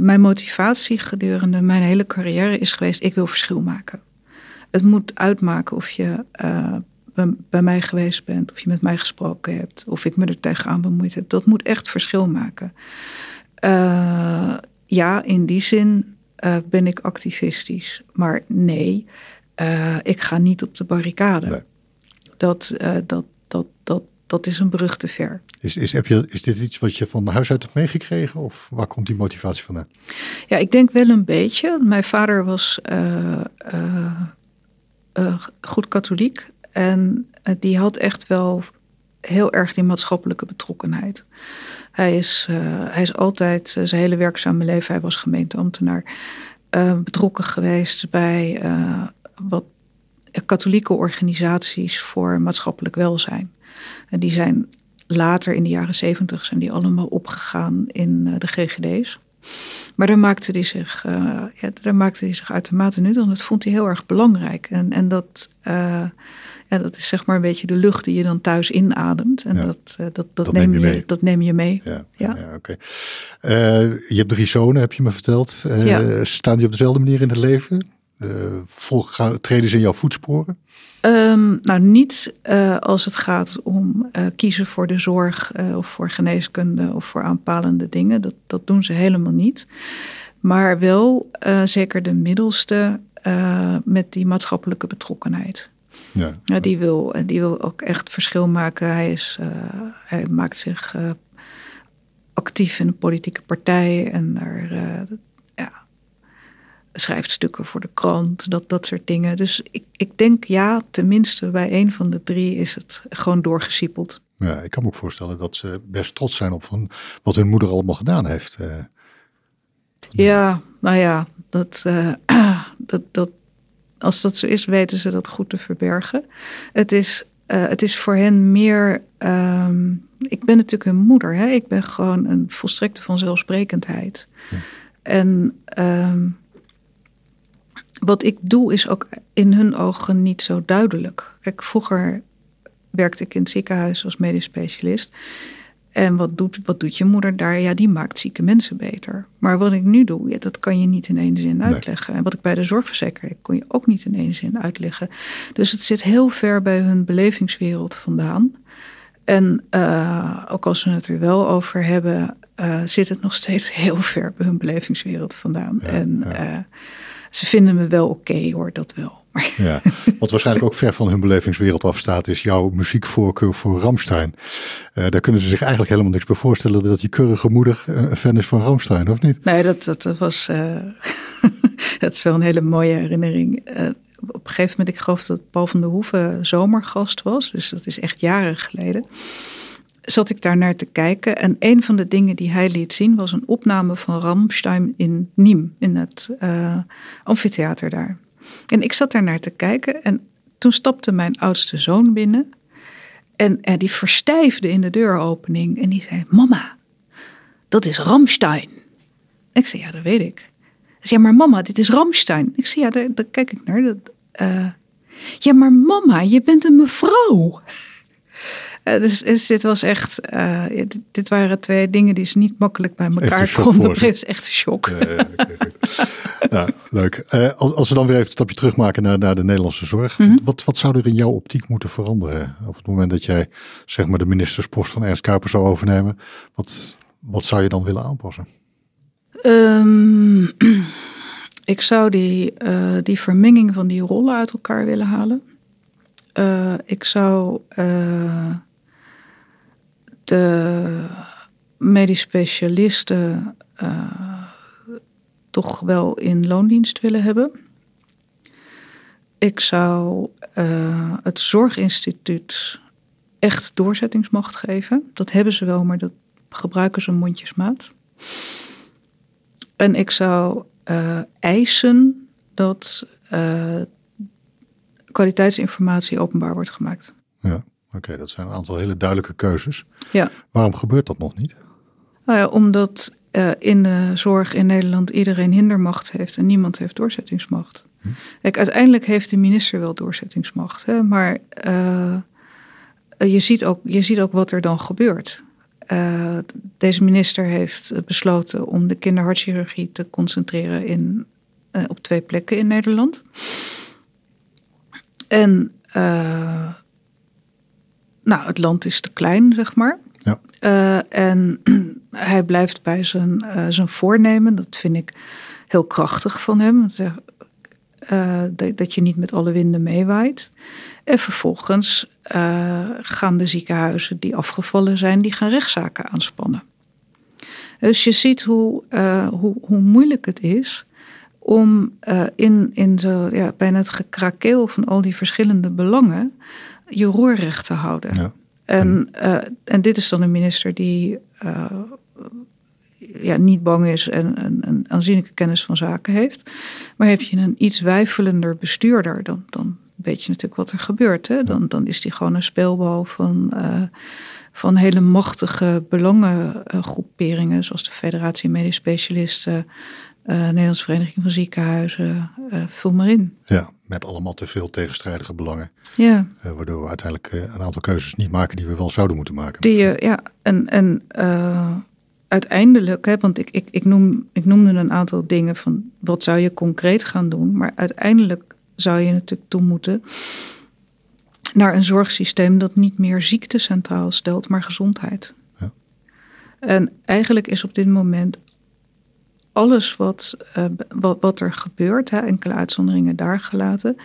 mijn motivatie gedurende mijn hele carrière is geweest: ik wil verschil maken. Het moet uitmaken of je bij mij geweest bent, of je met mij gesproken hebt, of ik me er tegenaan bemoeid heb. Dat moet echt verschil maken. Uh, ja, in die zin uh, ben ik activistisch. Maar nee, uh, ik ga niet op de barricade. Nee. Dat, dat, dat, dat, dat is een brug te ver. Is, is, heb je, is dit iets wat je van huis uit hebt meegekregen? Of waar komt die motivatie vandaan? Ja, ik denk wel een beetje. Mijn vader was goed katholiek. En eh, die had echt wel heel erg die maatschappelijke betrokkenheid. Hij is, uh, hij is altijd uh, zijn hele werkzame leven, hij was gemeenteambtenaar, betrokken geweest bij wat katholieke organisaties voor maatschappelijk welzijn. En die zijn later in de jaren zeventig zijn die allemaal opgegaan in de GGD's. Maar daar maakte hij zich, ja, daar maakte hij zich uitermate nut en dat vond hij heel erg belangrijk. En, en dat ja, dat is zeg maar een beetje de lucht die je dan thuis inademt. En dat, uh, dat, dat, neem, je, dat neem je mee. Ja, ja. oké. Okay. Uh, je hebt drie zonen, heb je me verteld. Uh. Staan die op dezelfde manier in het leven? Volg, treden ze in jouw voetsporen? Um, nou, niet als het gaat om kiezen voor de zorg of voor geneeskunde of voor aanpalende dingen. Dat, dat doen ze helemaal niet. Maar wel zeker de middelste met die maatschappelijke betrokkenheid. Ja. ja. die, wil, die wil ook echt verschil maken. Hij, is, hij maakt zich actief in een politieke partij en daar schrijft stukken voor de krant, dat, dat soort dingen. Dus ik, ik denk ja, tenminste bij een van de drie is het gewoon doorgesiepeld. Ja, ik kan me ook voorstellen dat ze best trots zijn op van wat hun moeder allemaal gedaan heeft. Ja, nou ja, dat, dat, dat, als dat zo is, weten ze dat goed te verbergen. Het is, uh, het is voor hen meer. Um, ik ben natuurlijk een moeder. Hè? Ik ben gewoon een volstrekte vanzelfsprekendheid. Ja. En um, wat ik doe is ook in hun ogen niet zo duidelijk. Kijk, vroeger werkte ik in het ziekenhuis als medisch specialist. En wat doet, wat doet je moeder daar? Ja, die maakt zieke mensen beter. Maar wat ik nu doe, ja, dat kan je niet in één zin uitleggen. En wat ik bij de zorgverzekering kon je ook niet in één zin uitleggen. Dus het zit heel ver bij hun belevingswereld vandaan. En uh, ook als we het er wel over hebben, uh, zit het nog steeds heel ver bij hun belevingswereld vandaan. Ja, en ja. Uh, ze vinden me wel oké okay, hoor, dat wel. Ja, wat waarschijnlijk ook ver van hun belevingswereld afstaat, is jouw muziekvoorkeur voor Ramstein. Uh, daar kunnen ze zich eigenlijk helemaal niks bij voorstellen dat je keurige moeder een fan is van Ramstein, of niet? Nee, dat, dat, dat was. Uh, dat is wel een hele mooie herinnering. Uh, op een gegeven moment, ik geloof dat Paul van der Hoeven zomergast was, dus dat is echt jaren geleden. Zat ik daar naar te kijken en een van de dingen die hij liet zien was een opname van Ramstein in Nîmes, in het amfitheater daar. En ik zat daar naar te kijken en toen stapte mijn oudste zoon binnen. En eh, die verstijfde in de deuropening en die zei: Mama, dat is Ramstein. Ik zei: Ja, dat weet ik. Hij zei: Maar mama, dit is Ramstein. Ik zei: Ja, daar, kijk ik naar. Dat, uh, ja, maar mama, je bent een mevrouw. Uh, dus, dus, dit was echt, uh, dit, dit, waren twee dingen die ze niet makkelijk bij elkaar konden. Dat is echt een shock. Ja, nou, leuk. Uh, als, als, we dan weer even een stapje terugmaken naar, naar de Nederlandse zorg. Mm -hmm. wat, wat zou er in jouw optiek moeten veranderen? Op het moment dat jij zeg maar de ministerspost van Ernst Kuiper zou overnemen. Wat, wat zou je dan willen aanpassen? Um, ik zou die, die vermenging van die rollen uit elkaar willen halen. ik zou de medisch specialisten uh, toch wel in loondienst willen hebben. Ik zou uh, het zorginstituut echt doorzettingsmacht geven. Dat hebben ze wel, maar dat gebruiken ze mondjesmaat. En ik zou uh, eisen dat kwaliteitsinformatie openbaar wordt gemaakt. Ja. Oké, dat zijn een aantal hele duidelijke keuzes. Ja. Waarom gebeurt dat nog niet? Nou ja, omdat uh, in de zorg in Nederland iedereen hindermacht heeft en niemand heeft doorzettingsmacht. Hm. Kijk, uiteindelijk heeft de minister wel doorzettingsmacht, hè, maar uh, je, ziet ook, je ziet ook wat er dan gebeurt. Uh, deze minister heeft besloten om de kinderhartchirurgie te concentreren in, op twee plekken in Nederland. En nou, het land is te klein, zeg maar. Ja. Uh, en hij blijft bij zijn, uh, zijn voornemen. Dat vind ik heel krachtig van hem. Uh, dat je niet met alle winden meewaait. En vervolgens gaan de ziekenhuizen die afgevallen zijn, die gaan rechtszaken aanspannen. Dus je ziet hoe, hoe, hoe moeilijk het is om in, in zo, ja, bijna het gekrakeel van al die verschillende belangen je roer recht te houden. Ja. En, uh, en dit is dan een minister die uh, ja, niet bang is en een, aanzienlijke kennis van zaken heeft. Maar heb je een iets wijfelender bestuurder, dan, dan weet je natuurlijk wat er gebeurt. Hè? Dan, dan is die gewoon een speelbal van, uh, van hele machtige belangengroeperingen, zoals de Federatie Medisch Specialisten, Nederlandse Vereniging van Ziekenhuizen, vul maar in. Ja, met allemaal te veel tegenstrijdige belangen. Ja. Uh, waardoor we uiteindelijk een aantal keuzes niet maken die we wel zouden moeten maken. Die, ja, en, en uiteindelijk, hè, want ik, ik, ik, noem, ik noemde een aantal dingen van wat zou je concreet gaan doen, maar uiteindelijk zou je natuurlijk toe moeten naar een zorgsysteem dat niet meer ziekte centraal stelt, maar gezondheid. Ja. En eigenlijk is op dit moment alles wat, uh, wat, wat, er gebeurt, hè, enkele uitzonderingen daar gelaten,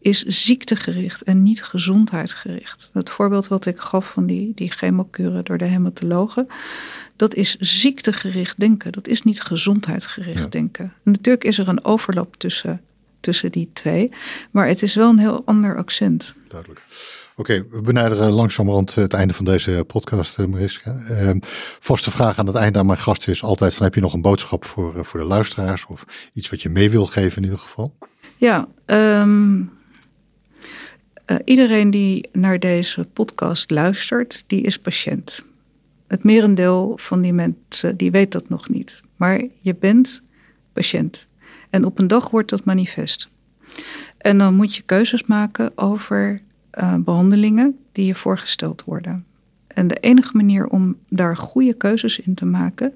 is ziektegericht en niet gezondheidsgericht. Het voorbeeld wat ik gaf van die, die chemokuren door de hematologen, dat is ziektegericht denken. Dat is niet gezondheidsgericht denken. natuurlijk is er een overlap tussen, tussen die twee, maar het is wel een heel ander accent. Duidelijk. Oké, we benaderen langzamerhand het einde van deze podcast, eh, Mariska. Uh, vaste vraag aan het einde aan mijn gasten is altijd van, heb je nog een boodschap voor, voor de luisteraars of iets wat je mee wilt geven in ieder geval? Ja, uh, iedereen die naar deze podcast luistert, die is patiënt. Het merendeel van die mensen, die weet dat nog niet. Maar je bent patiënt. En op een dag wordt dat manifest. En dan moet je keuzes maken over uh, behandelingen die je voorgesteld worden. En de enige manier om daar goede keuzes in te maken,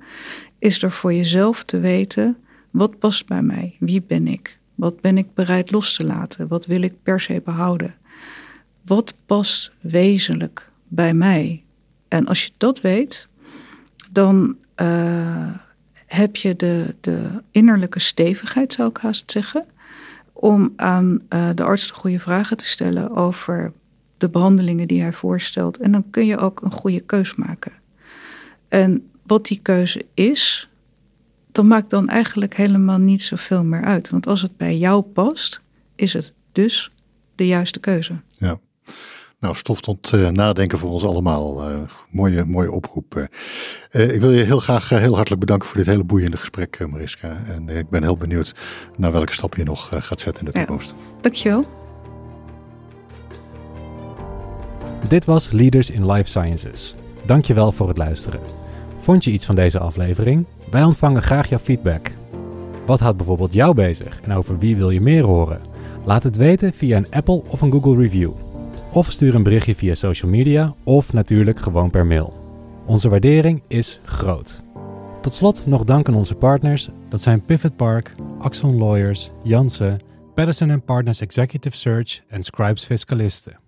is er voor jezelf te weten: wat past bij mij? Wie ben ik? Wat ben ik bereid los te laten? Wat wil ik per se behouden? Wat past wezenlijk bij mij? En als je dat weet, dan uh, heb je de, de innerlijke stevigheid, zou ik haast zeggen, om aan uh, de arts de goede vragen te stellen over de behandelingen die hij voorstelt. En dan kun je ook een goede keus maken. En wat die keuze is, dan maakt dan eigenlijk helemaal niet zoveel meer uit. Want als het bij jou past, is het dus de juiste keuze. Ja. Nou, stof tot uh, nadenken voor ons allemaal. Uh, mooie, mooie oproep. Uh, ik wil je heel graag heel hartelijk bedanken voor dit hele boeiende gesprek, Mariska. En ik ben heel benieuwd naar welke stap je nog gaat zetten in de toekomst. Ja, dankjewel. Dit was Leaders in Life Sciences. Dankjewel voor het luisteren. Vond je iets van deze aflevering? Wij ontvangen graag jouw feedback. Wat houdt bijvoorbeeld jou bezig en over wie wil je meer horen? Laat het weten via een Apple of een Google review. Of stuur een berichtje via social media of natuurlijk gewoon per mail. Onze waardering is groot. Tot slot nog dank aan onze partners. Dat zijn Pivot Park, Axon Lawyers, Jansen, Patterson Partners Executive Search en Scribes Fiscalisten.